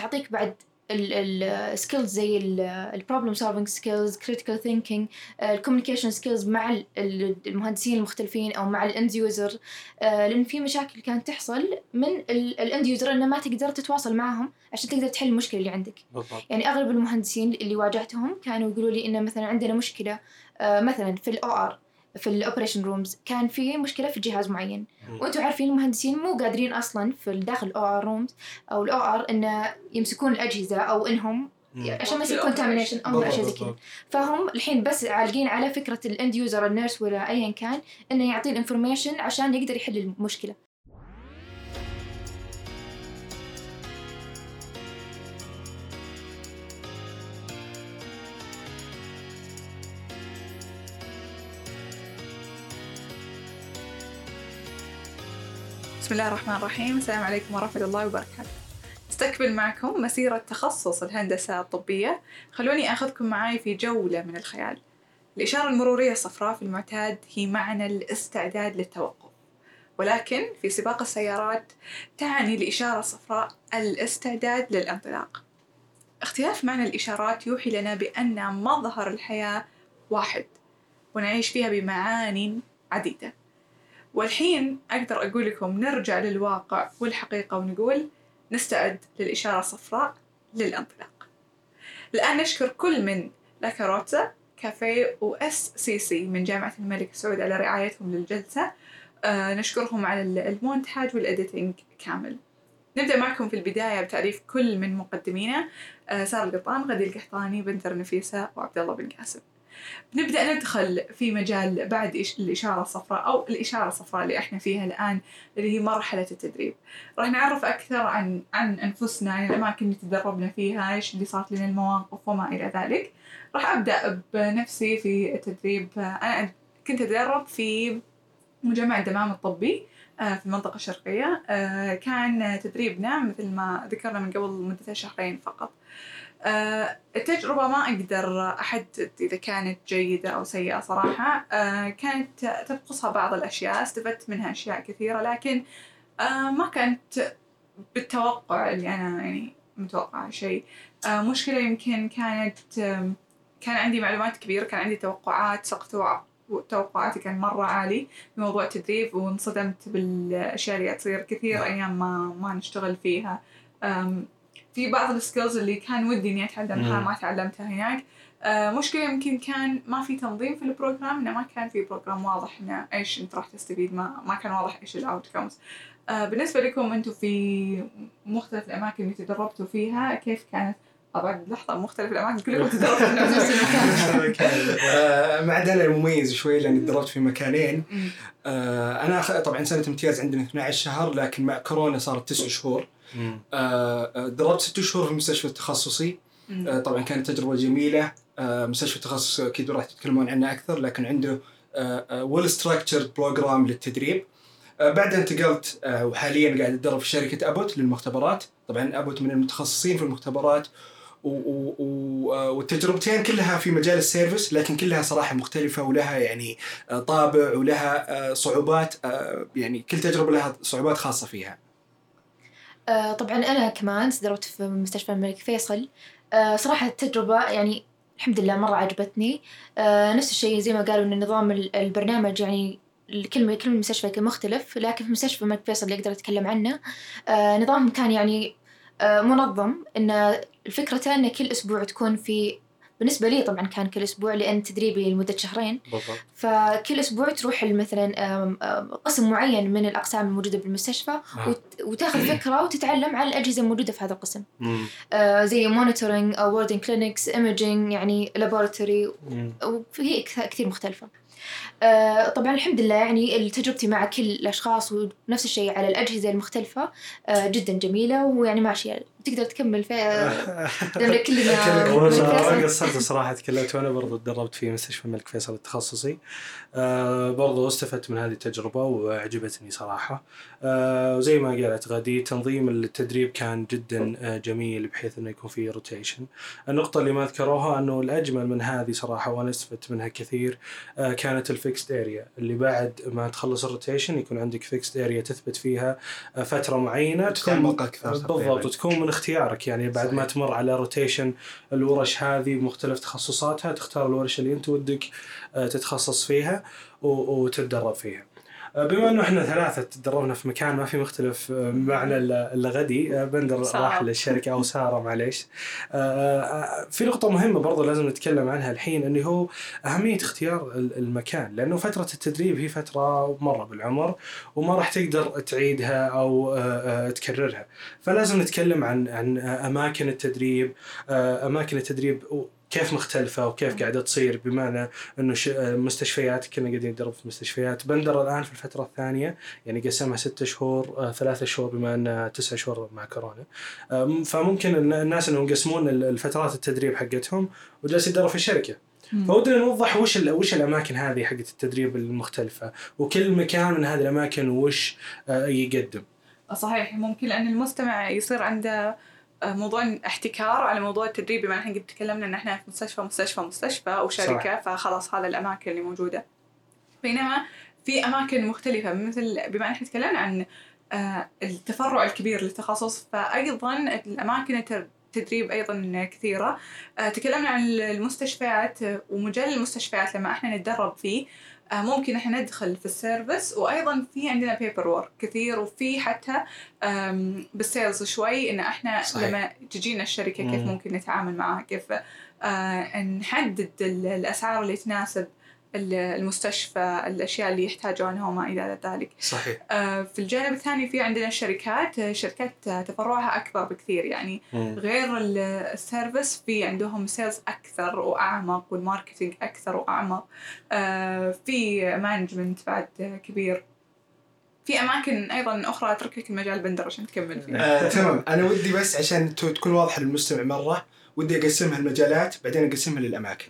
تعطيك بعض ال skills زي ال problem solving skills critical thinking ال communication skills مع ال- ال- المهندسين المختلفين أو مع ال end user لأن في مشاكل كانت تحصل من ال end user إنه ما تقدر تتواصل معهم عشان تقدر تحل المشكلة اللي عندك. بالضبط. يعني أغلب المهندسين اللي واجهتهم كانوا يقولوا لي إنه مثلا عندنا مشكلة آه، مثلا في ال OR في ال operation rooms كان في مشكلة في جهاز معين. وأنتم عارفين المهندسين مو قادرين أصلا في داخل ال OR rooms أو ال OR انه يمسكون الأجهزة أو إنهم. عشان ما يصير contamination أو أشياء زي كذا. فهم الحين بس عالقين على فكرة ال end user ال nurse ولا ايا كان إنه يعطيه ال information عشان يقدر يحل المشكلة بسم الله الرحمن الرحيم. السلام عليكم ورحمة الله وبركاته. استكمل معكم مسيرة تخصص الهندسة الطبية. خلوني أخذكم معاي في جولة من الخيال. الإشارة المرورية الصفراء في المعتاد هي معنى الاستعداد للتوقف. ولكن في سباق السيارات تعني الإشارة الصفراء الاستعداد للانطلاق. اختلاف معنى الإشارات يوحي لنا بأن مظهر الحياة واحد ونعيش فيها بمعان عديدة. والحين أقدر أقول لكم نرجع للواقع والحقيقة ونقول نستعد للإشارة الصفراء للانطلاق. الآن نشكر كل من لاكاروتزا كافيه و SCC من جامعة الملك سعود على رعايتهم للجلسة. آه نشكرهم على ال- المونتاج وال editing كامل. نبدأ معكم في البداية بتعريف كل من مقدمينا. آه سارة القطان غدي القحطاني بنتر نفيسة وعبد الله بن قاسم. بنبدأ ندخل في مجال بعد إش- الإشارة الصفراء أو الإشارة الصفراء اللي إحنا فيها الآن اللي هي مرحلة التدريب. راح نعرف أكثر عن عن أنفسنا عن الأماكن اللي تدربنا فيها إيش اللي صارت لنا المواقف وما إلى ذلك. راح أبدأ بنفسي في التدريب. أنا كنت أتدرب في مجمع الدمام الطبي آه، في المنطقة الشرقية. آه، كان تدريبنا مثل ما ذكرنا من قبل مدة شهرين فقط. التجربة ما أقدر أحدد إذا كانت جيدة أو سيئة صراحة. آه، كانت تنقصها بعض الأشياء استفدت منها أشياء كثيرة لكن آه، ما كانت بالتوقع اللي أنا يعني متوقعة شيء. آه، مشكلة يمكن كانت كان عندي معلومات كبيرة كان عندي توقعات سقف توقعاتي كان مرة عالي في موضوع التدريب وانصدمت بالأشياء اللي تصير كثير أيام ما ما نشتغل فيها. في بعض ال skills اللي كان ودي إني أتعلمها مم. ما تعلمتها هناك آه، مشكلة يمكن كان ما في تنظيم في ال program إنه ما كان في program واضح إنه إيش أنت راح تستفيد ما ما كان واضح إيش ال outcomes بالنسبة لكم أنتم في مختلف الأماكن اللي تدربتوا فيها كيف كانت طبعا لحظة مختلف الأماكن كلكم تدربتوا في نفس المكان آه، ما عدا المميز شوي لأني تدربت في مكانين. آه، أنا أخ- طبعا سنة امتياز عندنا 12 شهر لكن مع كورونا صارت 9 شهور. آه، آه، دربت 6 شهور في المستشفى التخصصي. مم. آه، طبعا كانت تجربة جميلة. آه، مستشفى التخصصي أكيد راح تتكلمون عنه أكثر لكن عنده well structured program للتدريب. آه، بعدها انتقلت آه، وحاليا قاعد اتدرب في شركة أبوت للمختبرات. طبعا أبوت من المتخصصين في المختبرات. آه، والتجربتين كلها في مجال ال service لكن كلها صراحة مختلفة ولها يعني آه، طابع ولها آه، صعوبات آه، يعني كل تجربة لها صعوبات خاصة فيها. آه، طبعا أنا كمان تدربت في مستشفى الملك فيصل. آه، صراحة التجربة يعني الحمد لله مرة عجبتني. آه، نفس الشيء زي ما قالوا إن نظام ال- البرنامج يعني كل كل مستشفى كان مختلف لكن في مستشفى الملك فيصل اللي أقدر أتكلم عنه آه، نظامهم كان يعني آه، منظم. إن الفكرة إن كل أسبوع تكون في بالنسبة لي طبعا كان كل أسبوع لأن تدريبي لمدة شهرين بالضبط فكل أسبوع تروح مثلا قسم معين من الأقسام الموجودة بالمستشفى آه. وت- وتأخذ فكرة وتتعلم عن الأجهزة الموجودة في هذا القسم. آه، زي مونيتورنج ووردنج كلينكس ايمجينج يعني لابوراتوري. وفي كث- كثير مختلفة آه، طبعا الحمد لله يعني تجربتي مع كل الأشخاص ونفس الشيء على الأجهزة المختلفة آه، جدا جميلة ويعني ماشية تقدر تكمل في لأن كلنا. قصرت صراحة تكلمت وأنا برضو تدربت في مستشفى الملك فيصل التخصصي آه برضو استفدت من هذه التجربة وعجبتني صراحة آه وزي ما قالت غدي تنظيم التدريب كان جدا آه جميل بحيث إنه يكون في rotation النقطة اللي ما ذكروها أنه الأجمل من هذه صراحة وأنا استفدت منها كثير آه كان كانت ال fixed area اللي بعد ما تخلص ال rotation يكون عندك fixed area تثبت فيها آه، فترة معينة تتعمق أكثر بالضبط. وتكون من اختيارك يعني بعد صحيح. ما تمر على rotation الورش هذه بمختلف تخصصاتها تختار الورش اللي أنت ودك آه، تتخصص فيها وتتدرب فيها. آه، بما إنه إحنا ثلاثة تدربنا في مكان ما في مختلف آه، معنا الا غدي آه، بندر. راح للشركة أو سارة معليش. في نقطة مهمة برضو لازم نتكلم عنها الحين اللي هو أهمية اختيار ال- المكان لأنه فترة التدريب هي فترة مرة بالعمر وما راح تقدر تعيدها أو تكررها. فلازم نتكلم عن عن أماكن التدريب أماكن التدريب كيف مختلفة وكيف قاعدة تصير؟ بمعنى إنه ش- آه، مستشفيات كنا قاعدين ندرب في مستشفيات. بندر الآن في الفترة الثانية يعني قسمها ستة شهور آه، ثلاثة شهور بما انها تسعة شهور مع كورونا. فممكن الن- الناس إنهم يقسمون ال- الفترات التدريب حقتهم وجالس يدرب في الشركة. فودنا نوضح وش ال- وش الأماكن هذه حقت التدريب المختلفة وكل مكان من هذه الأماكن وش آه، يقدم. صحيح ممكن لأن المستمع يصير عنده موضوع احتكار على موضوع التدريب بما إحنا قد تكلمنا إن إحنا في مستشفى مستشفى مستشفى أو شركه فخلاص هذا الأماكن اللي موجودة. بينما في أماكن مختلفة مثل بما إحنا تكلمنا عن آه، التفرع الكبير للتخصص فايضا الأماكن التدريب أيضا كثيرة. آه، تكلمنا عن المستشفيات آه، ومجال المستشفيات لما إحنا نتدرب فيه آه، ممكن إحنا ندخل في ال service وأيضا في عندنا paper work كثير وفي حتى بال sales شوي إن إحنا صحيح. لما تجينا الشركة كيف مم. ممكن نتعامل معها كيف آه، نحدد ال- الأسعار اللي تناسب المستشفى الأشياء اللي يحتاجونها وما إلى ذلك. صحيح. آه، في الجانب الثاني في عندنا الشركات آه، شركات آه، تفرعها أكبر بكثير. يعني غير ال- service في عندهم sales أكثر وأعمق وال marketing أكثر وأعمق. آه، في management بعد آه، كبير. في أماكن أيضا أخرى اترك لك المجال بندر عشان تكمل فيها. آه، تمام. أنا ودي بس عشان تكون واضحة للمستمع مرة. ودي أقسمها المجالات بعدين أقسمها للأماكن.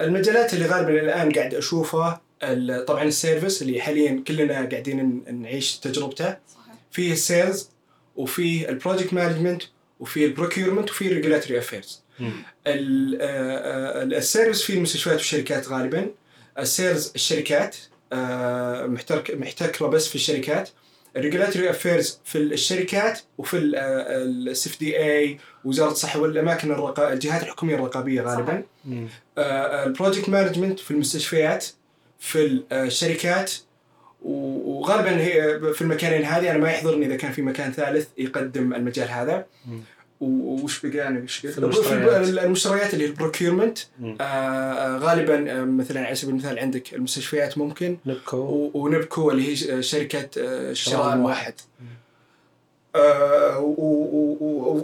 المجالات اللي غالبا الآن قاعد أشوفها ال- طبعا ال service اللي حاليا كلنا قاعدين نعيش تجربته. صحيح. فيه ال sales وفي ال project management وفي ال procurement وفي ال regulatory affairs مم. ال service في المستشفيات والشركات غالبا. ال sales الشركات آه، محتكرة بس في الشركات. ال regulatory affairs في الشركات وفي ال SFDA وزارة الصحة والأماكن الرقا... الجهات الحكومية الرقابية غالبا. مم. ال project management في المستشفيات في الشركات و- وغالبا هي في المكانين هذه. أنا ما يحضرني إذا كان في مكان ثالث يقدم المجال هذا. وش بقى وش المشتريات. اللي هي البروكيورمنت مم. غالبا آه، مثلا على سبيل المثال عندك المستشفيات ممكن. نبكو. ونبكو اللي هي ش- شركة آه، شراء. واحد. آه،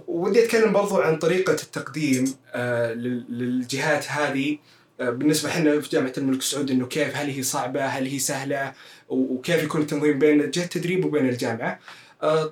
ودي أتكلم برضو عن طريقة التقديم آه، لل- للجهات هذه. آه، بالنسبة إحنا في جامعة الملك سعود إنه كيف هل هي صعبة هل هي سهلة وكيف يكون التنظيم بين جهة التدريب وبين الجامعة. آه،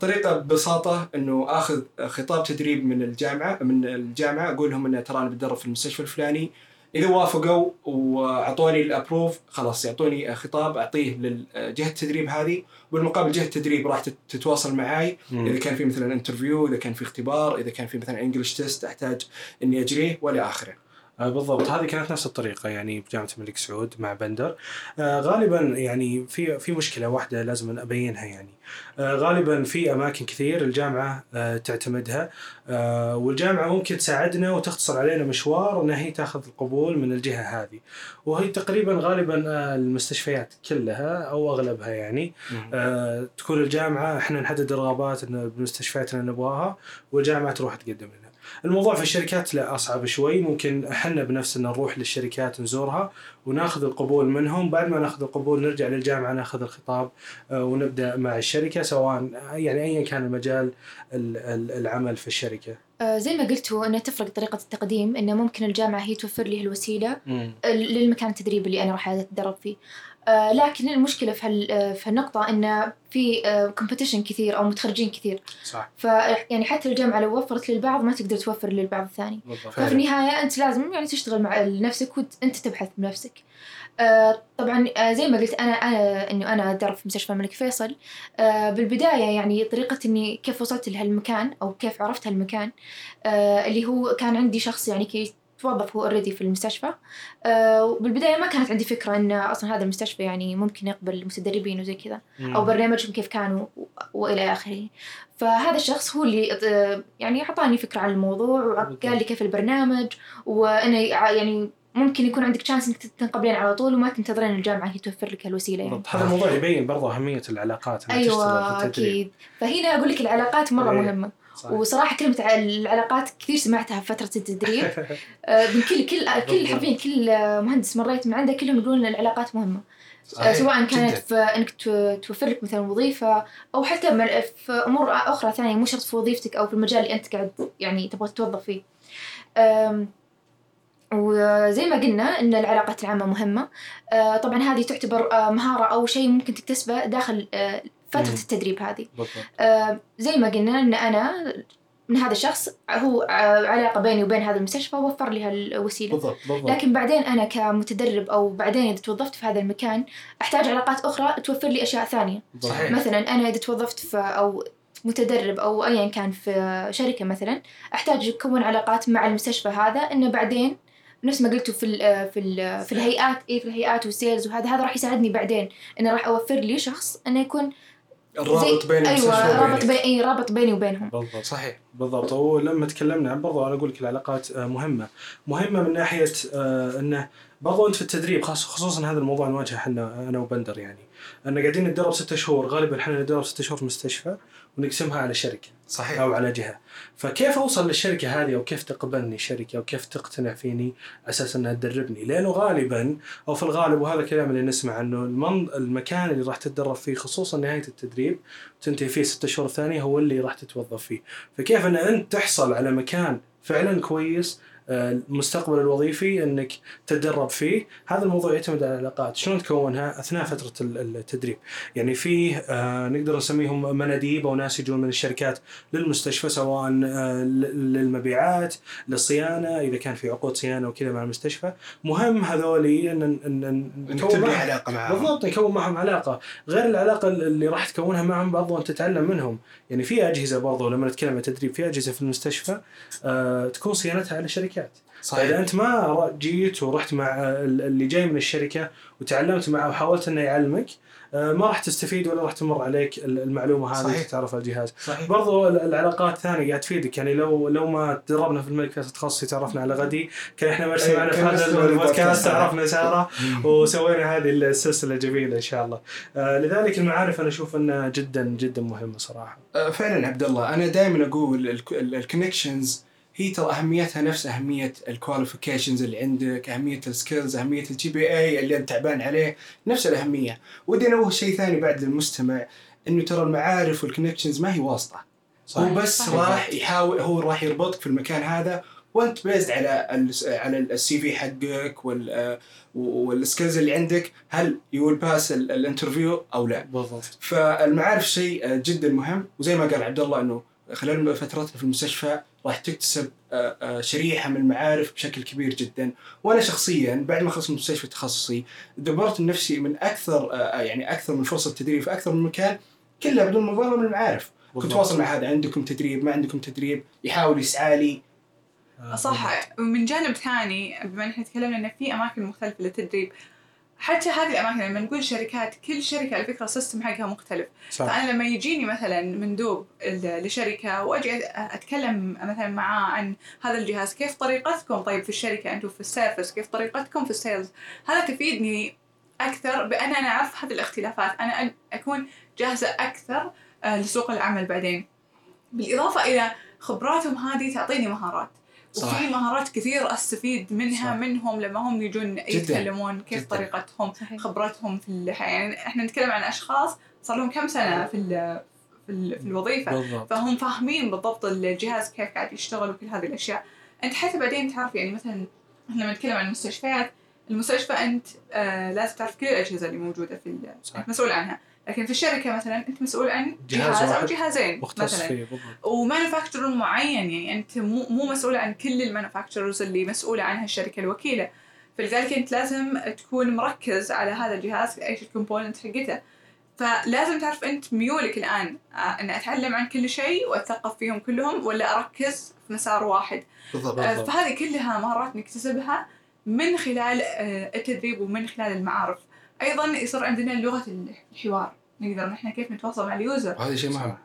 طريقة ببساطة إنه آخذ خطاب تدريب من الجامعة من الجامعة أقول لهم ان ترى أنا بتدرب في المستشفى الفلاني. إذا وافقوا وأعطوني ال approve خلاص يعطوني خطاب أعطيه لجهه التدريب هذه. بالمقابل جهة التدريب راح تت- تتواصل معي. إذا كان في مثلا interview إذا كان في اختبار إذا كان في مثلا English test أحتاج إني أجريه وإلى آخره. آه، بالضبط. هذه كانت نفس الطريقة يعني بجامعة الملك سعود مع بندر. آه، غالبا يعني في في مشكلة واحدة لازم أبينها يعني. آه، غالبا في أماكن كثير الجامعة آه، تعتمدها. آه، والجامعة ممكن تساعدنا وتختصر علينا مشوار انها هي تاخذ القبول من الجهة هذه. وهي تقريبا غالبا آه، المستشفيات كلها أو أغلبها يعني. آه، تكون الجامعة إحنا نحدد الرغبات إن المستشفيات اللي نبغاها والجامعة تروح تقدم لنا. الموضوع في الشركات لا أصعب شوي. ممكن إحنا بنفسنا نروح للشركات نزورها وناخذ القبول منهم. بعد ما ناخذ القبول نرجع للجامعة ناخذ الخطاب آه، ونبدأ مع الشركة سواء يعني ايا كان المجال ال- ال- العمل في الشركة. آه، زي ما قلتوا إنه تفرق طريقة التقديم إنه ممكن الجامعة هي توفر لي الوسيلة للمكان التدريبي اللي أنا راح أتدرب فيه. آه، لكن المشكلة في هال- آه، في النقطة انه في كومبيتيشن كثير أو متخرجين كثير. صح. ف يعني حتى الجامعة لو وفرت للبعض ما تقدر توفر للبعض الثاني. ففي النهاية أنت لازم يعني تشتغل مع نفسك وأنت تبحث بنفسك. آه طبعا آه زي ما قلت أنا أنا إنه أنا أدرب في مستشفى الملك فيصل. آه بالبداية يعني طريقة إني كيف وصلت لهالمكان أو كيف عرفت هالمكان آه اللي هو كان عندي شخص يعني كي توظف هو already في المستشفى. آه، وبالبداية ما كانت عندي فكرة إن أصلا هذا المستشفى يعني ممكن يقبل متدربين وزي كذا أو برنامجهم كيف كانوا و- وإلى آخره. فهذا الشخص هو اللي آه، يعني أعطاني فكرة عن الموضوع وقال لي كيف البرنامج يع- يعني ممكن يكون عندك chance إنك تنقبلين على طول وما تنتظرين الجامعة هي توفر لك الوسيلة يعني. هذا الموضوع يبين برضه أهمية العلاقات انك التدريب. أكيد. فهنا أقول لك العلاقات مرة إيه. كلمة ع- العلاقات كثير سمعتها في فترة التدريب آه، من كل كل كل. حرفيا كل مهندس مريت من عنده كلهم يقولون إن العلاقات مهمة آه، صحيح، سواء كانت جداً. في إنك تو- توفر لك مثلا وظيفة أو حتى في أمور أخرى ثانية مو شرط في وظيفتك أو في المجال اللي أنت قاعد يعني تبغى تتوظف فيه. وزي ما قلنا إن العلاقات العامة مهمة آه، طبعا هذه تعتبر مهارة أو شيء ممكن تكتسبه داخل فترة مم. التدريب هذه. بالضبط. آه، زي ما قلنا إن أنا من هذا الشخص هو آه، علاقة بيني وبين هذا المستشفى وفر لي هالوسيلة. بالضبط بالضبط. لكن بعدين أنا كمتدرب أو بعدين إذا توظفت في هذا المكان أحتاج علاقات أخرى توفر لي أشياء ثانية. صحيح. مثلا أنا إذا توظفت في أو متدرب أو ايا كان في شركة مثلا أحتاج اكون علاقات مع المستشفى هذا انه بعدين نفس ما قلتوا في ال في ال في الهيئات اي في الهيئات وال sales وهذا هذا راح يساعدني بعدين انه راح أوفر لي شخص إنه يكون الرابط بين أيوه رابط. بين أي رابط بيني وبينهم. بالضبط. صحيح. بالضبط. ولما تكلمنا عن برضو أنا أقول لك العلاقات آه، مهمة. مهمة من ناحية آه، إنه برضو أنت في التدريب خاص خصوصا هذا الموضوع نواجهه إحنا أنا وبندر يعني. إن قاعدين نتدرب ستة شهور غالبا إحنا نتدرب ستة شهور في مستشفى. ونقسمها على شركة صحيح. أو على جهة. فكيف أوصل للشركة هذه أو كيف تقبلني الشركة أو كيف تقتنع فيني أساس إنها تدربني؟ لأنه غالبا أو في الغالب وهذا الكلام اللي نسمع إنه المن... المكان اللي راح تتدرب فيه خصوصا نهاية التدريب تنتهي فيه ستة شهور ثانية هو اللي راح تتوظف فيه. فكيف إن أنت تحصل على مكان فعلا كويس المستقبل الوظيفي إنك تتدرب فيه. هذا الموضوع يعتمد على العلاقات شلون تكونها أثناء فترة ال- التدريب. يعني فيه آه، نقدر نسميهم مناديب أو ناس يجون من الشركات للمستشفى سواء آه، للمبيعات للصيانة إذا كان في عقود صيانة وكذا مع المستشفى. مهم هذولي ان ان نكون علاقة معهم. بالضبط نكون معهم علاقة. غير العلاقة اللي راح تكونها معهم برضو أنت تتعلم منهم. يعني في أجهزة برضو لما نتكلم عن التدريب في أجهزة في المستشفى آه تكون صيانتها على شركات فاذا صحيح. أنت ما جيت ورحت مع ال- اللي جاي من الشركة وتعلمت معه وحاولت إنه يعلمك آه، ما راح تستفيد ولا راح تمر عليك ال- المعلومة هذه صحيح. تعرف على الجهاز. صحيح. برضو ال- العلاقات ثانية قاعد تفيدك. يعني لو لو ما تدربنا في الملك فيصل تخصصي تعرفنا على غدي كان إحنا ما إيه، معنا في هذا ال podcast ال podcast. عرفنا سارة وسوينا هذه السلسلة الجميله إن شاء الله. آه، لذلك المعارف أنا أشوف إنها جدا جدا مهمة صراحة. آه، فعلا عبد الله أنا دائما أقول ال connections هي ترى أهميتها نفس أهمية ال qualifications اللي عندك، أهمية ال skills، أهمية ال GPA اللي أنت تعبان عليه، نفس الأهمية، ودي انوه شيء ثاني بعد للمستمع إنه ترى المعارف وال connections ما هي واسطة، هو بس صحيح. راح يحاول هو راح يربطك في المكان هذا وأنت based على ال على ال CV حقك وال وال skills اللي عندك هل you pass ال interview أو لا. بالضبط. فالمعارف شيء آه، جدا مهم. وزي ما قال عبد الله إنه خلال فترتنا في المستشفى راح تكتسب آه، آه، شريحة من المعارف بشكل كبير جدا. وأنا شخصيا بعد ما خلصت المستشفى التخصصي دبرت نفسي من أكثر آه، يعني أكثر من فرصة تدريب في أكثر من مكان كلها بدون مبالغه من المعارف. كنت. واصل مع هذا عندكم تدريب ما عندكم تدريب يحاول يسعى لي. صح. ومن جانب ثاني بما إن إحنا تكلمنا انه في أماكن مختلفة للتدريب حتى هذه الأماكن لما نقول شركات كل شركة على فكرة السيستم حقها مختلف. صح. فأنا لما يجيني مثلا مندوب لشركة وأجي أتكلم مثلا معاه عن هذا الجهاز كيف طريقتكم؟ طيب في الشركة أنتم في ال service كيف طريقتكم في ال sales؟ هذا تفيدني أكثر بأن أنا أعرف هذه الاختلافات. أنا أكون جاهزة أكثر آه، لسوق العمل بعدين. بالإضافة إلى خبراتهم هذه تعطيني مهارات. صح. وفي مهارات كثير أستفيد منها صح. منهم لما هم يجون يتكلمون كيف جداً. طريقتهم صحيح. خبرتهم في الحياة يعني إحنا نتكلم عن أشخاص صار لهم كم سنة في ال- في, ال- في الوظيفة بالضبط فهم فاهمين بالضبط الجهاز كيف قاعد يشتغل وكل هذه الأشياء أنت حتى بعدين تعرف يعني مثلا إحنا لما نتكلم عن المستشفيات المستشفى أنت آه لازم تعرف كل الأجهزة اللي موجودة في مسؤول عنها لكن في الشركة مثلا أنت مسؤول عن جهاز جهاز, أو جهازين مثلا. فيه و manufacturer معين يعني أنت مو مو مسؤول عن كل ال manufacturers اللي مسؤولة عنها الشركة الوكيلة. فلذلك أنت لازم تكون مركز على هذا الجهاز إيش ال component حقته. فلازم تعرف أنت ميولك الآن آه، أن أتعلم عن كل شيء وأتثقف فيهم كلهم ولا أركز في مسار واحد. بالضبط آه،. فهذه كلها مهارات نكتسبها من خلال آه، التدريب ومن خلال المعارف. أيضا يصير عندنا لغه الحوار. نقدر نحن كيف نتواصل مع ال user؟ وهذا شيء مهم.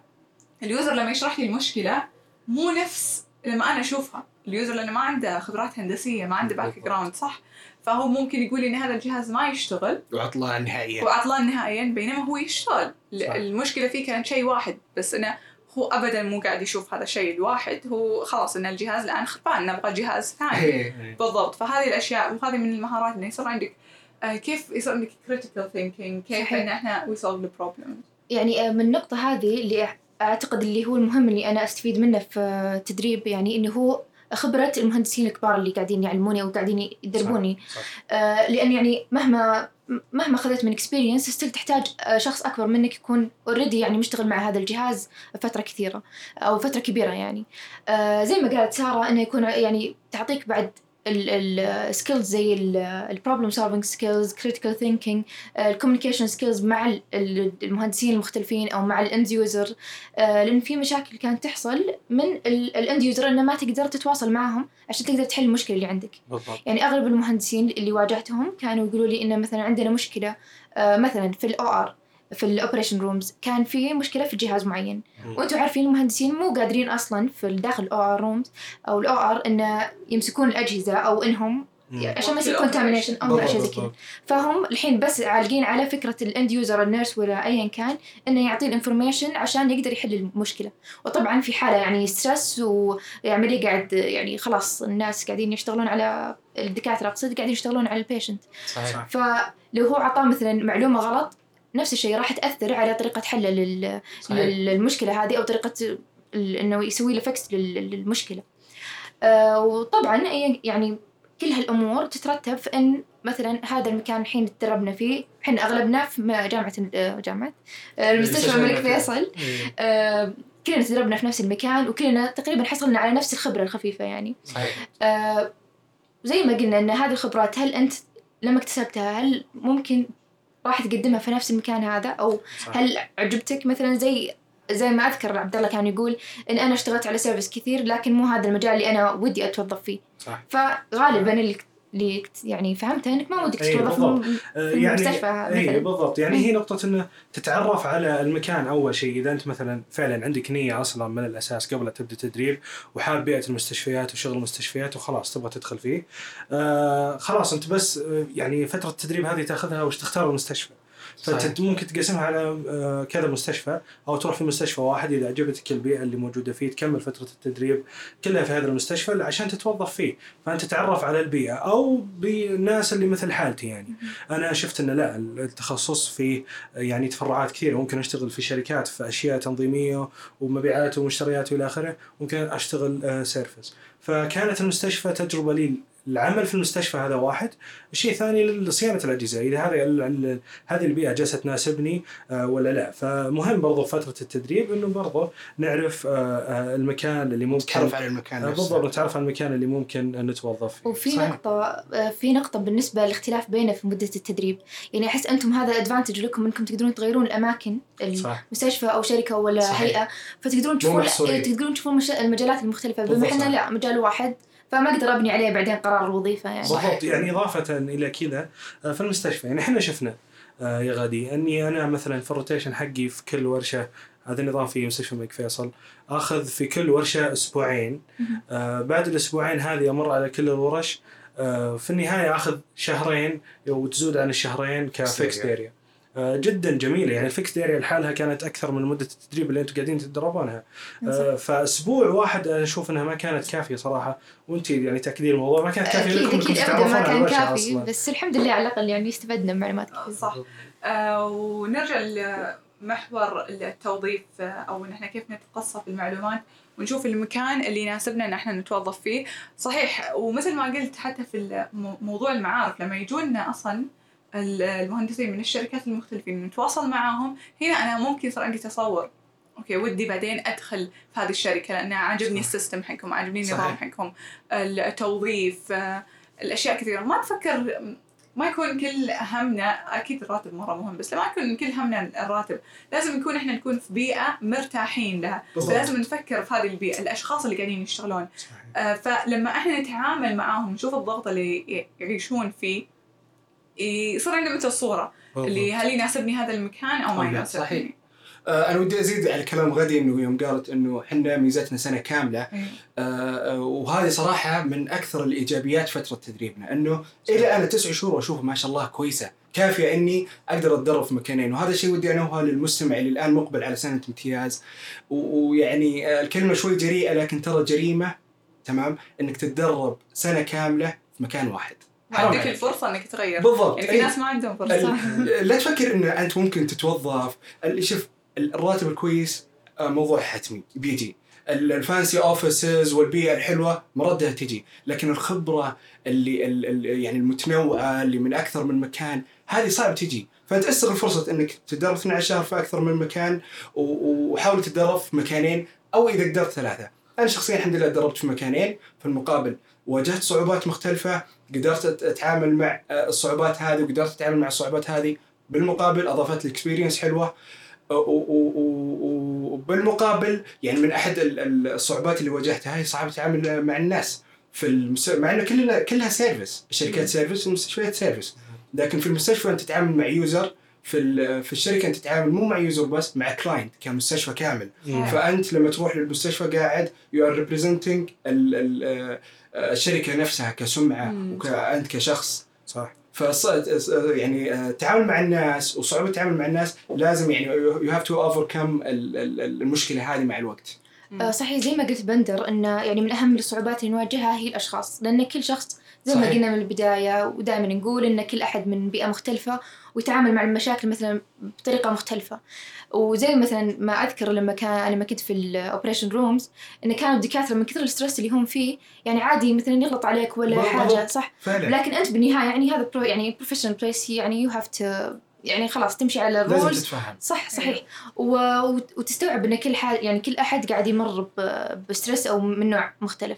ال user لما يشرح لي المشكلة مو نفس لما أنا أشوفها. ال user لأنه ما عنده خبرات هندسية ما عنده background صح؟ فهو ممكن يقول لي إن هذا الجهاز ما يشتغل. وعطلان نهائيا. وعطلان نهائيا بينما هو يشتغل. صح. المشكلة فيه كانت شيء واحد بس إنه هو ابدا مو قاعد يشوف هذا الشيء الواحد. هو خلاص إن الجهاز الآن خربان نبغى جهاز ثاني. إيه. بالضبط. فهذه الأشياء وهذه من المهارات انه يصير عندك. كيف يصير عندك critical thinking كيف. ان إحنا we solve the problem يعني آه، من النقطة هذه اللي أعتقد اللي هو المهم اللي أنا أستفيد منه في التدريب يعني إنه هو خبرة المهندسين الكبار اللي قاعدين يعلموني أو قاعدين يدربوني صح. آه لأن يعني مهما مهما أخذت من experience still تحتاج آه، شخص أكبر منك يكون already يعني مشتغل مع هذا الجهاز فترة كثيرة أو فترة كبيرة يعني آه زي ما قالت سارة إنه يكون يعني تعطيك بعد ال skills زي ال problem solving skills critical thinking ال communication skills مع ال- ال- المهندسين المختلفين أو مع ال end user لأن في مشاكل كانت تحصل من ال end user إنه ما تقدر تتواصل معهم عشان تقدر تحل المشكلة اللي عندك. بالضبط. يعني أغلب المهندسين اللي واجهتهم كانوا يقولوا لي إنه مثلا عندنا مشكلة آه، مثلا في ال OR في ال operation rooms كان في مشكلة في جهاز معين. وأنتم عارفين المهندسين مو قادرين أصلا في داخل ال OR rooms أو ال OR انه يمسكون الأجهزة أو إنهم. عشان ما يصير contamination أو اشياء زي كذا. فهم الحين بس عالقين على فكرة ال end user ال nurse ولا ايا كان إنه يعطيه ال information عشان يقدر يحل المشكلة. وطبعا في حالة يعني stress وعمليه قاعد يعني خلاص الناس قاعدين يشتغلون على الدكاترة أقصد قاعدين يشتغلون على ال patient صحيح. فلو هو عطاه مثلا معلومة غلط نفس الشيء راح تأثر على طريقة حله لل... صحيح. للمشكلة هذه أو طريقة ال- إنه يسوي له fix للمشكلة. آه وطبعا أي- يعني كل هالأمور تترتب في إن مثلا هذا المكان الحين تدربنا فيه إحنا أغلبنا في جامعة آه، جامعة. آه، المستشفى الملك فيصل. إيه. آه كلنا تدربنا في نفس المكان وكلنا تقريبا حصلنا على نفس الخبرة الخفيفة يعني. صحيح. آه زي ما قلنا إن هذه الخبرات هل أنت لما اكتسبتها هل ممكن راح تقدمها في نفس المكان هذا أو صح. هل عجبتك مثلا زي زي ما أذكر عبد الله كان يقول إن أنا اشتغلت على سيرفيس كثير لكن مو هذا المجال اللي أنا ودي أتوظف فيه صح. فغالبا اللي اللي يعني فهمته إنك ما ودك تتوظف بالضبط. في آه، المستشفى اي مثلا بالضبط يعني هي نقطة إنه تتعرف على المكان أول شيء إذا أنت مثلا فعلا عندك نية أصلا من الأساس قبل لا تبدأ تدريب وحاب بيئة المستشفيات وشغل المستشفيات وخلاص تبغى تدخل فيه آه خلاص أنت بس آه، يعني فترة التدريب هذه تأخذها وش تختار المستشفى. فأنت ممكن تقسمها على آه، كذا مستشفى أو تروح في مستشفى واحد اذا عجبتك البيئه اللي موجودة فيه تكمل فترة التدريب كلها في هذا المستشفى عشان تتوظف فيه. فأنت تتعرف على البيئة أو بالناس اللي مثل حالتي يعني. أنا شفت إن لا التخصص فيه يعني تفرعات كثيرة. ممكن أشتغل في شركات في أشياء تنظيمية ومبيعات ومشتريات وإلى آخره. ممكن أشتغل آه، سيرفس فكانت المستشفى تجربة لي العمل في المستشفى هذا واحد. الشيء الثاني صيانه الأجهزة. إذا هذا هذه البيئة جالسه تناسبني آه، ولا لا؟ فمهم برضو فترة التدريب إنه برضو نعرف آه، آه، المكان اللي ممكن تتعرف على المكان نفسه. بالضبط نتعرف على المكان اللي ممكن نتوظف فيه. وفي صحيح. نقطة آه، في نقطة بالنسبة للاختلاف بينه في مدة التدريب، يعني أحس أنتم هذا ادفانتج لكم أنكم تقدرون تغيرون الأماكن صح. المستشفى أو شركة ولا صحيح. هيئة. فتقدرون تشوفون تقدرون تشوفون مش- المجالات المختلفة. بما. إحنا لا مجال واحد فما أقدر أبني عليه بعدين قرار الوظيفة يعني. بالضبط يعني إضافة إلى كذا آه، في المستشفى يعني إحنا شفنا آه، يا غادي أني أنا مثلا في ال rotation حقي في كل ورشة هذا النظام في مستشفى الملك فيصل آخذ في كل ورشة أسبوعين. آه، بعد الأسبوعين هذه أمر على كل الورش آه، في النهاية آخذ شهرين وتزود عن الشهرين ك fixed area جدا جميلة. يعني ال fixed area لحالها كانت أكثر من مدة التدريب اللي أنتم قاعدين تتدربونها. آه، فأسبوع واحد أنا أشوف إنها ما كانت كافية صراحة. وأنت يعني تاكدين الموضوع ما كانت كافية أكيد لكم أبدا تتعرفون ما كان كافي أصلاً. بس الحمد لله على الأقل يعني استفدنا بمعلومات كثير صح. آه ونرجع لمحور التوظيف آه، أو إن إحنا كيف نتقصى في المعلومات ونشوف المكان اللي يناسبنا إن إحنا نتوظف فيه. صحيح ومثل ما قلت حتى في موضوع المعارف لما يجونا أصلا المهندسين من الشركات المختلفين نتواصل معاهم هنا أنا ممكن يصير عندي تصور okay ودي بعدين أدخل في هذه الشركة لأن عاجبني. ال system حقهم عاجبني. النظام حقهم التوظيف آه، الأشياء كثيرة ما تفكر ما يكون كل همنا أكيد الراتب مرة مهم بس ما يكون كل همنا الراتب لازم نكون إحنا نكون في بيئة مرتاحين لها. فلازم نفكر في هذه البيئة الأشخاص اللي قاعدين يشتغلون صحيح. آه، فلما إحنا نتعامل معاهم نشوف الضغط اللي يعيشون فيه يصير عندنا مثل الصورة اللي هل يناسبني هذا المكان أو ما يناسبني؟ صحيح. آه، أنا ودي أزيد على كلام غدي إنه يوم قالت إنه إحنا ميزتنا سنة كاملة. إيه. آه، وهذه صراحة من أكثر الإيجابيات فترة تدريبنا إنه إلى أنا تسع شهور واشوف ما شاء الله كويسة كافية إني أقدر أتدرب في مكانين. وهذا الشيء ودي انوهه للمستمع اللي الآن مقبل على سنة امتياز. ويعني آه، الكلمة شوي جريئة لكن ترى جريمة تمام؟ إنك تتدرب سنة كاملة في مكان واحد. ما حرام عندك عليك. الفرصة إنك تغير. بالضبط. يعني في. ناس ما عندهم فرصة. لا تفكر إن أنت ممكن تتوظف. شوف الراتب الكويس آه، موضوع حتمي بيجي. ال- ال fancy offices والبيئة الحلوة مردها تجي. لكن الخبرة اللي ال ال يعني المتنوعة اللي من أكثر من مكان هذه صعب تجي. فأنت أستغل فرصة إنك تتدرب 12 شهر في أكثر من مكان و- وحاول تتدرب في مكانين أو إذا قدرت ثلاثة. أنا شخصيا الحمد لله تدربت في مكانين. في المقابل واجهت صعوبات مختلفة قدرت أت- أتعامل مع آه، الصعوبات هذه وقدرت أتعامل مع الصعوبات هذه. بالمقابل أضافت لي experience و- وبالمقابل يعني من ال- الصعوبات اللي واجهتها هي صعب التعامل مع الناس في المس... مع إنه كلنا كلها service الشركات service والمستشفيات service لكن في المستشفى أنت تتعامل مع user في ال- في الشركة أنت تتعامل مو مع user بس مع client كمستشفى كامل. مم. فأنت لما تروح للمستشفى قاعد you are representing الشركة نفسها كسمعة. وانت كشخص صح فص يعني آه، التعامل مع الناس وصعوبة التعامل مع الناس لازم يعني you have to overcome المشكلة هذه مع الوقت آه، صحيح زي ما قلت بندر انه يعني من أهم الصعوبات اللي نواجهها هي الأشخاص لأن كل شخص زي ما. قلنا من البداية ودائما نقول إن كل أحد من بيئة مختلفة ويتعامل مع المشاكل مثلا بطريقة مختلفة. وزي مثلا ما أذكر لما كان أنا لما كنت في ال operation rooms إن كانوا الدكاترة من كثر ال stress اللي هم فيه يعني عادي مثلا يغلط عليك ولا بالضبط. حاجة صح؟ فعلا. لكن أنت بالنهاية يعني هذا pro يعني professional place يعني you have to يعني خلاص تمشي على لازم ال rules تتفهم. صح صحيح. و... وت- وتستوعب إن كل حال يعني كل أحد قاعد يمر ب... ب stress أو من نوع مختلف.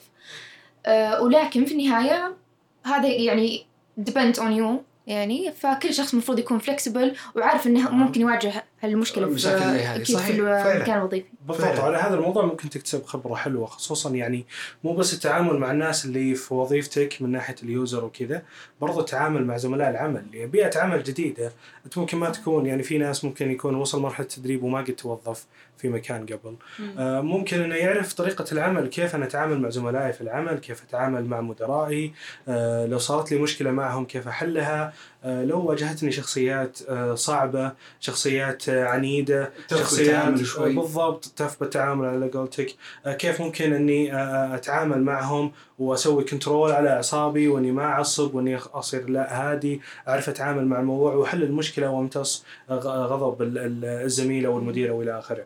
أه ولكن في النهاية هذا يعني depends on you. يعني فكل شخص المفروض يكون flexible وعارف إنه نعم. ممكن يواجه هالمشكله في. أكيد صحيح، في. المكان الوظيفي بالضبط. على هذا الموضوع ممكن تكتسب خبرة حلوة خصوصا يعني مو بس التعامل مع الناس اللي في وظيفتك من ناحية اليوزر وكذا برضو التعامل مع زملاء العمل يعني بيئة عمل جديدة أنت ممكن ما تكون يعني في ناس ممكن يكون وصل مرحلة تدريب وما قد توظف في مكان قبل آه، ممكن إنه يعرف طريقة العمل كيف أنا أتعامل مع زملائي في العمل كيف أتعامل مع مدرائي آه، لو صارت لي مشكلة معهم كيف أحلها آه، لو واجهتني شخصيات آه، صعبة شخصيات آه، عنيدة شخصيات شوي بالضبط تثبت التعامل على قولتك آه، كيف ممكن إني آه، أتعامل معهم وأسوي كنترول على أعصابي وإني ما أعصب وإني أصير لا هادي أعرف أتعامل مع الموضوع وأحل المشكلة وأمتص آه، غضب ال- ال- الزميل أو المدير أو إلى آخره.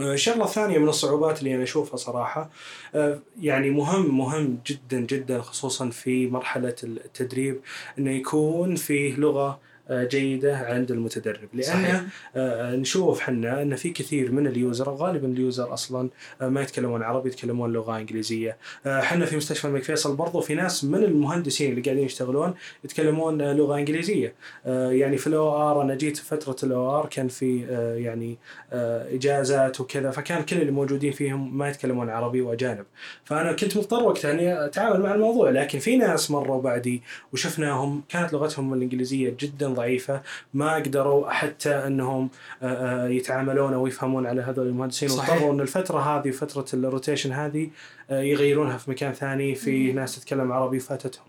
آه، الشغله الثانية من الصعوبات اللي أنا أشوفها صراحة آه، يعني مهم مهم جدا جدا خصوصا في مرحلة التدريب إنه يكون فيه لغة جيدة عند المتدرب. لأن صحيح. آه، نشوف حنا أن في كثير من ال user غالبا ال user أصلا آه، ما يتكلمون عربي يتكلمون لغة إنجليزية. آه، حنا في مستشفى الملك فيصل برضو في ناس من المهندسين اللي قاعدين يشتغلون يتكلمون آه، لغة إنجليزية. آه، يعني في ال OR أنا جيت فترة ال OR كان في آه، يعني آه، إجازات وكذا فكان كل اللي موجودين فيهم ما يتكلمون عربي وأجانب. فأنا كنت مضطر وقتها أني أتعامل مع الموضوع لكن في ناس مروا بعدي وشفناهم كانت لغتهم الإنجليزية جدا ضعيفة ما قدروا حتى إنهم آه، آه، يتعاملون أو يفهمون على هذول المهندسين. واضطروا ان الفترة هذه فتره الروتيشن هذه آه، يغيرونها في مكان ثاني في ناس تتكلم عربي فاتتهم.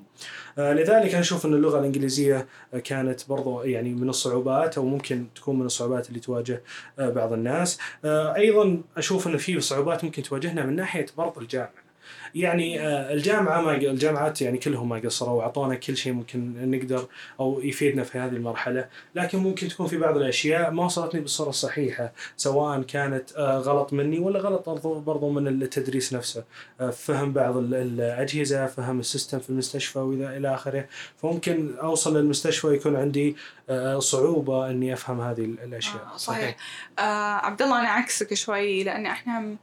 لذلك أشوف إن اللغة الإنجليزية كانت برضو يعني من الصعوبات أو ممكن تكون من الصعوبات اللي تواجه بعض الناس. أيضا أشوف إن في صعوبات ممكن تواجهنا من ناحية برضو الجامعة. يعني آه، الجامعة ما الجامعات يعني كلهم ما قصروا وأعطونا كل شيء ممكن نقدر أو يفيدنا في هذه المرحلة، لكن ممكن تكون في بعض الأشياء ما وصلتني بالصورة الصحيحة، سواء كانت آه، غلط مني ولا غلط برضو- من التدريس نفسه. آه، فهم بعض ال- الأجهزة، فهم السيستم في المستشفى والى إلى آخره، فممكن أوصل للمستشفى يكون عندي صعوبة إني أفهم هذه ال- الأشياء. آه صحيح آه عبد الله أنا عكسك شوي لأن إحنا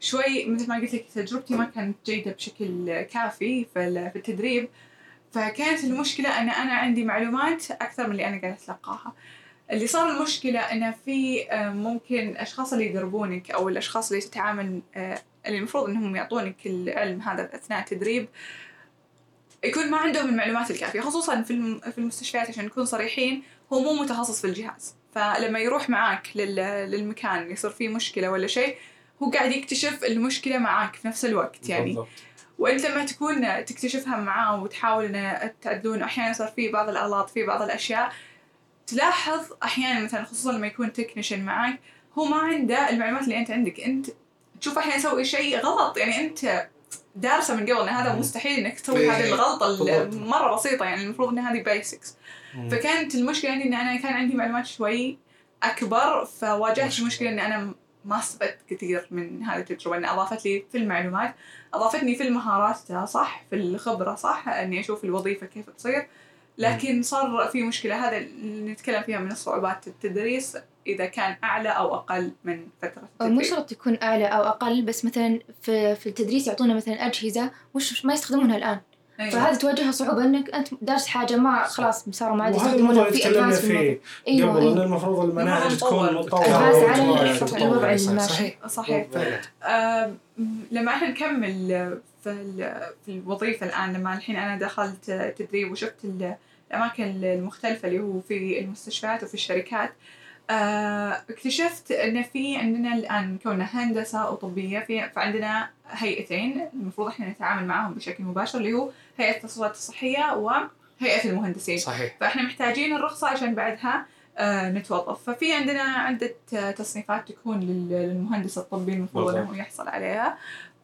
شوي مثل ما قلت لك تجربتي ما كانت جيدة بشكل كافي في ال- في التدريب. فكانت المشكلة أن أنا عندي معلومات أكثر من اللي أنا قاعدة أتلقاها. اللي صار المشكلة أنه في آه، ممكن الأشخاص اللي يدربونك أو الأشخاص اللي تتعامل آه، اللي المفروض أنهم يعطونك العلم هذا أثناء التدريب يكون ما عندهم المعلومات الكافية. خصوصا في في المستشفيات عشان نكون صريحين هو مو متخصص في الجهاز. فلما يروح معاك لل- للمكان يصير فيه مشكلة ولا شيء هو قاعد يكتشف المشكلة معاك في نفس الوقت يعني بالضبط. وأنت لما تكون تكتشفها معاه وتحاول ان تعدلون أحيانا يصير في بعض الأغلاط في بعض الأشياء تلاحظ أحيانا مثلا خصوصا لما يكون تكنيشن معك هو ما عنده المعلومات اللي أنت عندك أنت تشوف أحيانا يسوي شيء غلط يعني أنت دارسة من قبل إن هذا. مستحيل إنك تسوي إيه، هذه الغلطه بالضبط. اللي مرة بسيطة يعني المفروض إن هذه بيسكس. فكانت المشكلة عندي إن أنا كان عندي معلومات شوي أكبر فواجهت. المشكلة إن أنا ما استفدت كثير من هذه التجربة ان أضافت لي في المعلومات أضافتني في المهارات صح؟ في الخبرة صح؟ إني أشوف الوظيفة كيف تصير. لكن صار في مشكلة هذا اللي نتكلم فيها من الصعوبات التدريس إذا كان أعلى أو أقل من فترة مو التدريب شرط يكون أعلى أو أقل بس مثلا في, في التدريس يعطونا مثلا أجهزة مش ما يستخدمونها الآن. أيوة. فهذه تواجهها صعوبة إنك أنت دارس حاجة ما خلاص صاروا ما عاد يستخدمونها الموضوع في الموضوع. فيه أيوة قبل ان أيوة. المفروض المناهج تكون أدفانس على. الوضع اللي ماشي. صحيح لما إحنا نكمل في ال- في الوظيفة الآن لما الحين أنا دخلت تدريب وشفت ال- الأماكن المختلفة اللي هو في المستشفيات وفي الشركات آه، اكتشفت إن في عندنا الآن كوننا هندسة وطبيه في فعندنا هيئتين المفروض إحنا نتعامل معهم بشكل مباشر اللي هو هيئة التصويرات الصحية وهيئة المهندسين. صحيح. فإحنا محتاجين الرخصة عشان بعدها آه، نتوظف. ففي عندنا عدة آه، تصنيفات تكون لل- للمهندس الطبي المفروض. إنه يحصل عليها. آه،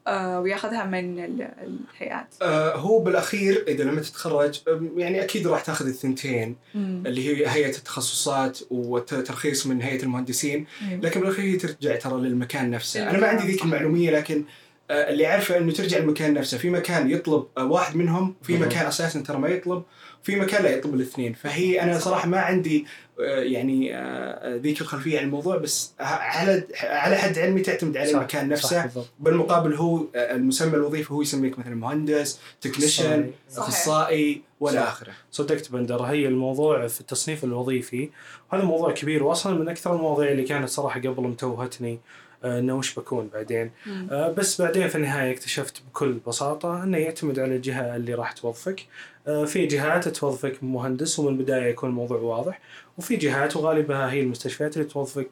وياخذها من ال- الهيئات آه هو بالأخير إذا لما تتخرج آم، يعني أكيد راح تأخذ الثنتين اللي هي هيئة التخصصات وترخيص من هيئة المهندسين أيوة. لكن بالأخير هي ترجع ترى للمكان نفسه أنا ما عندي ذيك. المعلومية لكن آه، اللي عارفه إنه ترجع المكان نفسه في مكان يطلب آه، واحد منهم في. مكان أساسا ترى ما يطلب في مكان لا يطلب الاثنين فهي أنا صراحة ما عندي آه، يعني آه، ذيك الخلفية عن الموضوع بس على على حد علمي تعتمد على صح، المكان صح نفسه بالضبط. بالمقابل هو آه، المسمى الوظيفي هو يسميك مثلا مهندس تكنيشن. أخصائي والى صح. آخره صدقت بندر هي الموضوع في التصنيف الوظيفي هذا موضوع كبير واصلا من أكثر المواضيع اللي كانت صراحة قبل متوهتني آه، إنه وش بكون بعدين. آه، بس بعدين في النهاية اكتشفت بكل بساطة إنه يعتمد على الجهة اللي راح توظفك. آه، في جهات توظفك مهندس ومن البداية يكون الموضوع واضح. وفي جهات وغالبها هي المستشفيات اللي توظفك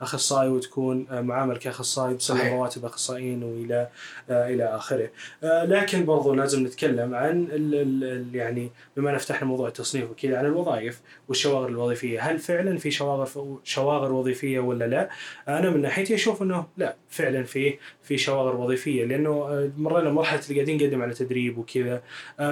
كأخصائي وتكون معامل كأخصائي بسبب. رواتب اخصائيين وإلى إلى آخره لكن برضو لازم نتكلم عن ال ال يعني بما أن فتحنا موضوع التصنيف وكذا عن الوظائف والشواغر الوظيفية، هل فعلا في شواغر شواغر وظيفية ولا لا؟ أنا من ناحيتي أشوف إنه لا فعلا في في شواغر وظيفية لأنه مرينا مرحلة اللي قاعدين نقدم على تدريب وكذا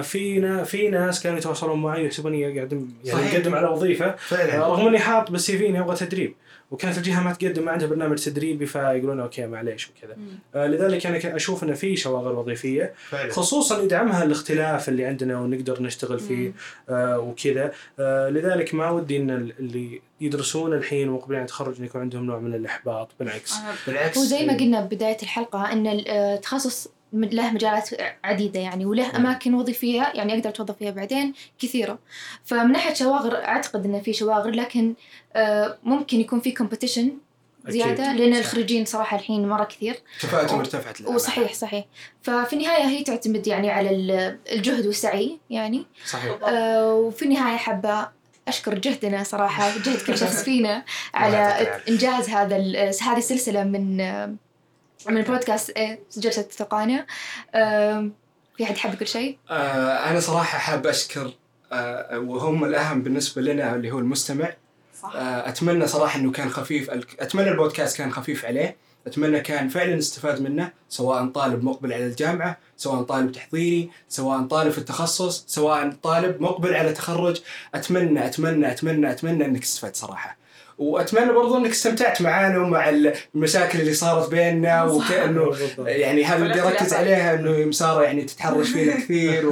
في في ناس كانوا يتواصلون معي ويحسبوني قاعد يعني. اقدم على وظيفة آه، فعلا. رغم إني حاط بالسي في إني أبغى تدريب. وكانت الجهة ما تقدم ما عندها برنامج تدريبي فيقولون أوكي معليش وكذا. آه، لذلك أنا أشوف انه في شواغر وظيفية. فعلا. خصوصا يدعمها الاختلاف اللي عندنا ونقدر نشتغل فيه. آه وكذا. آه لذلك ما ودي إن ال- اللي يدرسون الحين ومقبلين على التخرج إن يكون عندهم نوع من الإحباط بالعكس. بالعكس. هو زي ما قلنا ببداية الحلقة أن التخصص من- له مجالات عديدة يعني وله أماكن وظيفية يعني أقدر أتوظف فيها بعدين كثيرة. فمن ناحية شواغر أعتقد أن في شواغر لكن آه، ممكن يكون في كومبيتيشن زيادة لأن. الخريجين صراحة الحين مرة كثير. كفاءتهم ارتفعت للأمانة. وصحيح صحيح. ففي النهاية هي تعتمد يعني على ال- الجهد والسعي يعني. صحيح. آه، وفي النهاية حابة أشكر جهدنا صراحة جهد كل شخص فينا على. إنجاز هذا ال- هذه السلسلة من آه، من بودكاست إيه، جلسة آه، في أحد حاب يقول شيء؟ آه أنا صراحة حاب أشكر آه وهم الأهم بالنسبة لنا اللي هو المستمع. صح. آه أتمنى صراحة إنه كان خفيف أتمنى البودكاست كان خفيف عليه. أتمنى كان فعلا استفاد منه سواء طالب مقبل على الجامعة سواء طالب تحضيري سواء طالب في التخصص سواء طالب مقبل على تخرج. أتمنى أتمنى أتمنى أتمنى إنك تستفاد صراحة. وأتمنى برضو إنك استمتعت معانا ومع المشاكل اللي صارت بيننا وكانه يعني هذا اللي اركز عليها إنه مساره يعني تتحرش فينا كثير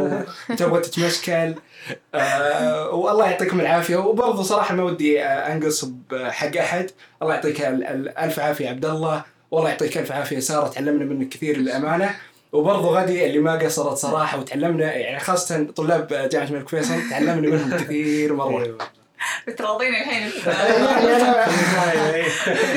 وتبغى تتمشكل. آه والله يعطيكم العافية. وبرضه صراحة ما ودي آه، أنقص بحق أحد. الله يعطيك ال- ال- ألف عافية عبد الله. والله يعطيك ألف عافية سارة. تعلمنا منك كثير للأمانة. وبرضه غدي اللي ما قصرت صراحة وتعلمنا يعني خاصة طلاب جامعة الملك فيصل تعلمنا منهم كثير مرة. أيوة. بتراضينا الحين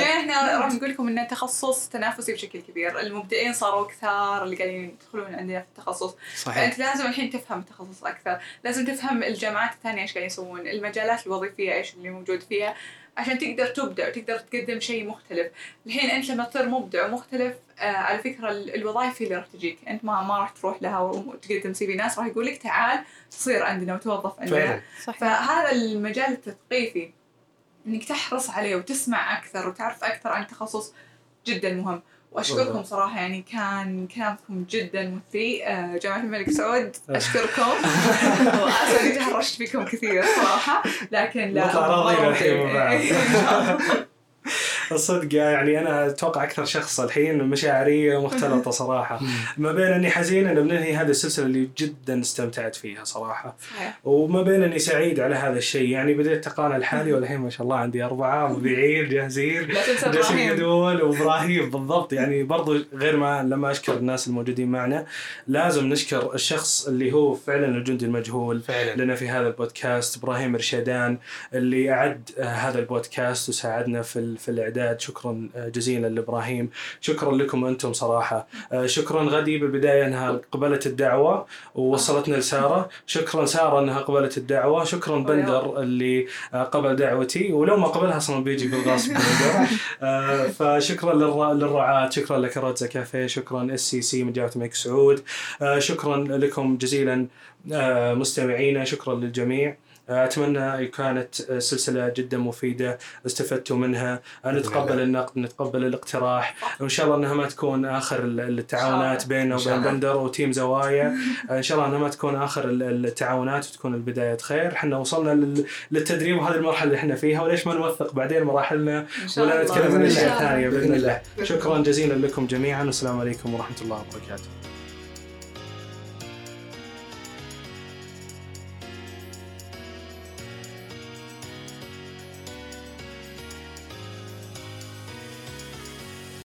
إحنا راح نقول لكم إنه تخصص تنافسي بشكل كبير، المبدعين صاروا كثار اللي قاعدين يدخلون عندنا في التخصص، صحيح. فانت لازم الحين تفهم التخصص أكثر، لازم تفهم الجامعات الثانية إيش قاعدين يسوون، المجالات الوظيفية إيش اللي موجود فيها، عشان تقدر تبدع وتقدر تقدم شيء مختلف، الحين أنت لما تصير مبدع ومختلف آه على فكرة ال- الوظائف هي اللي راح تجيك، أنت ما ما راح تروح لها وتقدم سي في. ناس راح يقول لك تعال تصير عندنا وتوظف عندنا. فعلا. صح فهذا المجال التثقيفي إنك تحرص عليه وتسمع أكثر وتعرف أكثر عن التخصص جدا مهم. وأشكركم. صراحة يعني كان كلامكم جدا مثري آه، جامعه الملك سعود أشكركم. واسف إني تهرشت فيكم كثير صراحة. لكن لا نطلع راضيين الحين من بعض. إن شاء الله. الصدق يعني أنا أتوقع أكثر شخص الحين مشاعري مختلطة صراحة. ما بين أني حزين ان بننهي هذه السلسلة اللي جدا استمتعت فيها صراحة. صحيح. وما بين أني سعيد على هذا الشيء. يعني بديت تقانى لحالي والحين ما شاء الله عندي أربعة مبيعين جاهزين جالسين يدون وإبراهيم بالضبط. يعني برضو غير ما لما أشكر الناس الموجودين معنا لازم نشكر الشخص اللي هو فعلا الجندي المجهول فعلا. لنا في هذا البودكاست إبراهيم ارشادان اللي أعد هذا البودكاست وساعدنا في في الإعداد. شكرا آه، جزيلا لإبراهيم. شكرا لكم أنتم صراحة. آه، شكرا غدي بالبداية أنها قبلت الدعوة ووصلتنا لسارة. شكرا سارة أنها قبلت الدعوة. شكرا بندر اللي آه، قبل دعوتي. ولو ما قبلها أصلا بيجي بالغصب. فشكرا للر- للرعاة. شكرا لكروتزا كافيه شكرا SCC من جامعه الملك سعود. شكرا لكم جزيلا مستمعينا. شكرا للجميع. أتمنى كانت آه، سلسلة جدا مفيدة استفدتوا منها. آه، نتقبل النقد نتقبل الاقتراح. وإن شاء الله إنها ما تكون آخر ال- التعاونات بيننا وبين. بندر وتيم زوايا. آه، إن شاء الله إنها ما تكون آخر ال- التعاونات وتكون البداية خير. إحنا وصلنا لل- للتدريب وهذه المرحلة اللي إحنا فيها وليش ما نوثق بعدين مراحلنا؟ ولا نتكلم عن اشياء. ثانية بإذن الله. شكرا جزيلا لكم جميعا. والسلام عليكم ورحمة الله وبركاته.